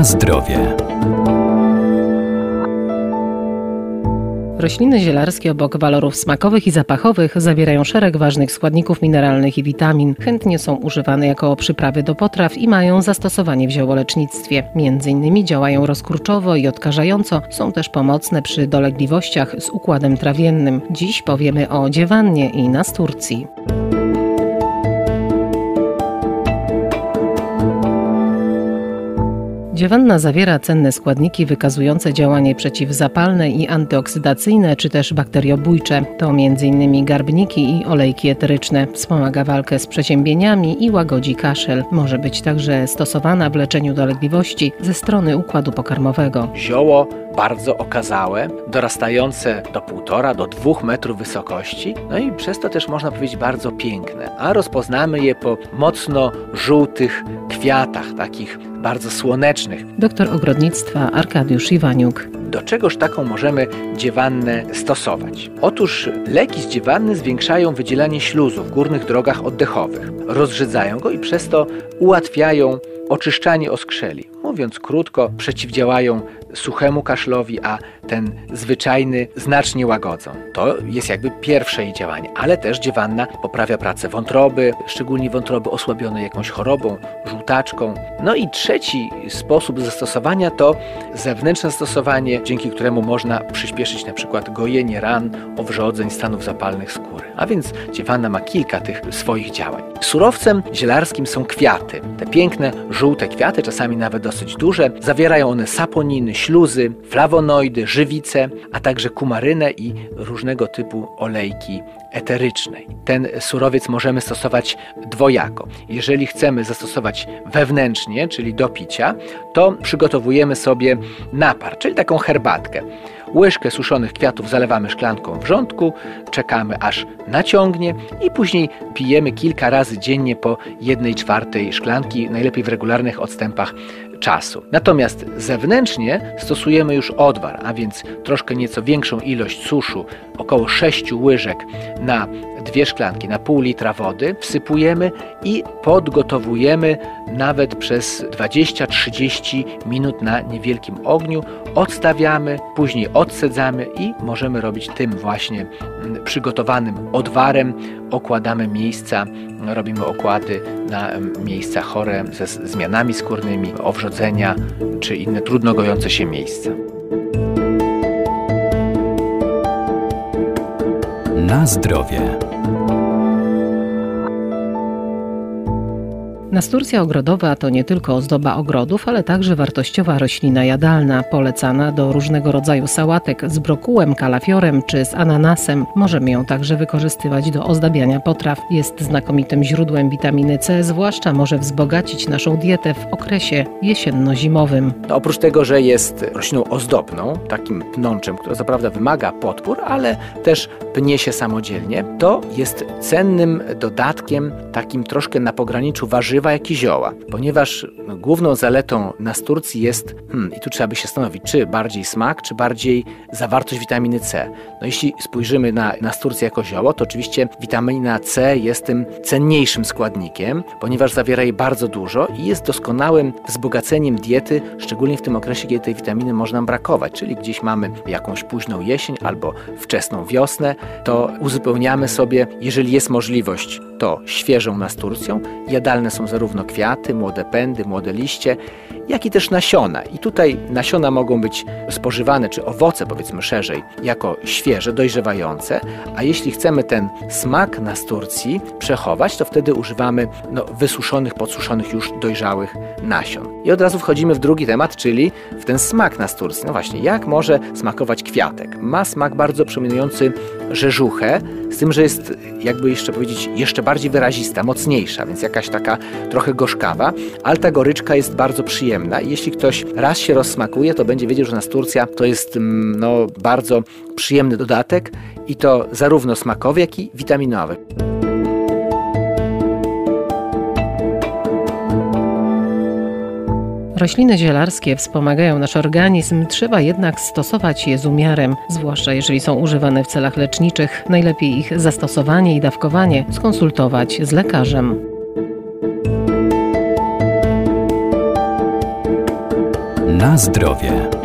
Na zdrowie. Rośliny zielarskie obok walorów smakowych i zapachowych zawierają szereg ważnych składników mineralnych i witamin. Chętnie są używane jako przyprawy do potraw i mają zastosowanie w ziołolecznictwie. Między innymi działają rozkurczowo i odkażająco, są też pomocne przy dolegliwościach z układem trawiennym. Dziś powiemy o dziewannie i nasturcji. Dziewanna zawiera cenne składniki wykazujące działanie przeciwzapalne i antyoksydacyjne czy też bakteriobójcze. To m.in. garbniki i olejki eteryczne. Wspomaga walkę z przeziębieniami i łagodzi kaszel. Może być także stosowana w leczeniu dolegliwości ze strony układu pokarmowego. Zioło bardzo okazałe, dorastające do półtora do dwóch metrów wysokości, no i przez to też można powiedzieć bardzo piękne. A rozpoznamy je po mocno żółtych kwiatach, takich bardzo słonecznych. Doktor ogrodnictwa Arkadiusz Iwaniuk. Do czegoż taką możemy dziewannę stosować? Otóż leki z dziewanny zwiększają wydzielanie śluzu w górnych drogach oddechowych, rozrzedzają go i przez to ułatwiają oczyszczanie oskrzeli. Mówiąc krótko, przeciwdziałają suchemu kaszlowi, a ten zwyczajny znacznie łagodzą. To jest jakby pierwsze jej działanie, ale też dziewanna poprawia pracę wątroby, szczególnie wątroby osłabionej jakąś chorobą, żółtaczką. No i trzeci sposób zastosowania to zewnętrzne stosowanie, dzięki któremu można przyspieszyć na przykład gojenie ran, owrzodzeń, stanów zapalnych skóry. A więc dziewanna ma kilka tych swoich działań. Surowcem zielarskim są kwiaty. Te piękne, żółte kwiaty, czasami nawet dosyć duże, zawierają one saponiny, śluzy, flawonoidy, żywice, a także kumarynę i różnego typu olejki eteryczne. Ten surowiec możemy stosować dwojako. Jeżeli chcemy zastosować wewnętrznie, czyli do picia, to przygotowujemy sobie napar, czyli taką herbatkę. Łyżkę suszonych kwiatów zalewamy szklanką wrzątku, czekamy aż naciągnie i później pijemy kilka razy dziennie po jednej czwartej szklanki, najlepiej w regularnych odstępach czasu. Natomiast zewnętrznie stosujemy już odwar, a więc troszkę nieco większą ilość suszu, około 6 łyżek na dwie szklanki, na pół litra wody, wsypujemy i podgotowujemy nawet przez 20-30 minut na niewielkim ogniu. Odstawiamy, później odsedzamy i możemy robić tym właśnie mm, przygotowanym odwarem. Okładamy miejsca, robimy okłady na miejsca chore ze zmianami skórnymi, owrzodzenia czy inne trudno gojące się miejsca. Na zdrowie. Nasturcja ogrodowa to nie tylko ozdoba ogrodów, ale także wartościowa roślina jadalna, polecana do różnego rodzaju sałatek z brokułem, kalafiorem czy z ananasem. Możemy ją także wykorzystywać do ozdabiania potraw. Jest znakomitym źródłem witaminy C, zwłaszcza może wzbogacić naszą dietę w okresie jesienno-zimowym. No, oprócz tego, że jest rośliną ozdobną, takim pnączem, które co prawda wymaga podpór, ale też pnie się samodzielnie, to jest cennym dodatkiem, takim troszkę na pograniczu warzyw warzywa, jak i zioła, ponieważ główną zaletą nasturcji jest, hmm, i tu trzeba by się zastanowić, czy bardziej smak, czy bardziej zawartość witaminy C. No jeśli spojrzymy na nasturcję jako zioło, to oczywiście witamina C jest tym cenniejszym składnikiem, ponieważ zawiera jej bardzo dużo i jest doskonałym wzbogaceniem diety, szczególnie w tym okresie, kiedy tej witaminy można brakować, czyli gdzieś mamy jakąś późną jesień albo wczesną wiosnę, to uzupełniamy sobie, jeżeli jest możliwość, to świeżą nasturcją. Jadalne są zarówno kwiaty, młode pędy, młode liście, jak i też nasiona. I tutaj nasiona mogą być spożywane, czy owoce powiedzmy szerzej, jako świeże, dojrzewające, a jeśli chcemy ten smak nasturcji przechować, to wtedy używamy no, wysuszonych, podsuszonych już dojrzałych nasion. I od razu wchodzimy w drugi temat, czyli w ten smak nasturcji. No właśnie, jak może smakować kwiatek? Ma smak bardzo przypominający rzeżuchę, z tym, że jest, jakby jeszcze powiedzieć, jeszcze bardziej wyrazista, mocniejsza, więc jakaś taka trochę gorzkawa, ale ta goryczka jest bardzo przyjemna jeśli ktoś raz się rozsmakuje, to będzie wiedział, że nasturcja to jest mm, no, bardzo przyjemny dodatek i to zarówno smakowy, jak i witaminowy. Rośliny zielarskie wspomagają nasz organizm, trzeba jednak stosować je z umiarem, zwłaszcza jeżeli są używane w celach leczniczych. Najlepiej ich zastosowanie i dawkowanie skonsultować z lekarzem. Na zdrowie.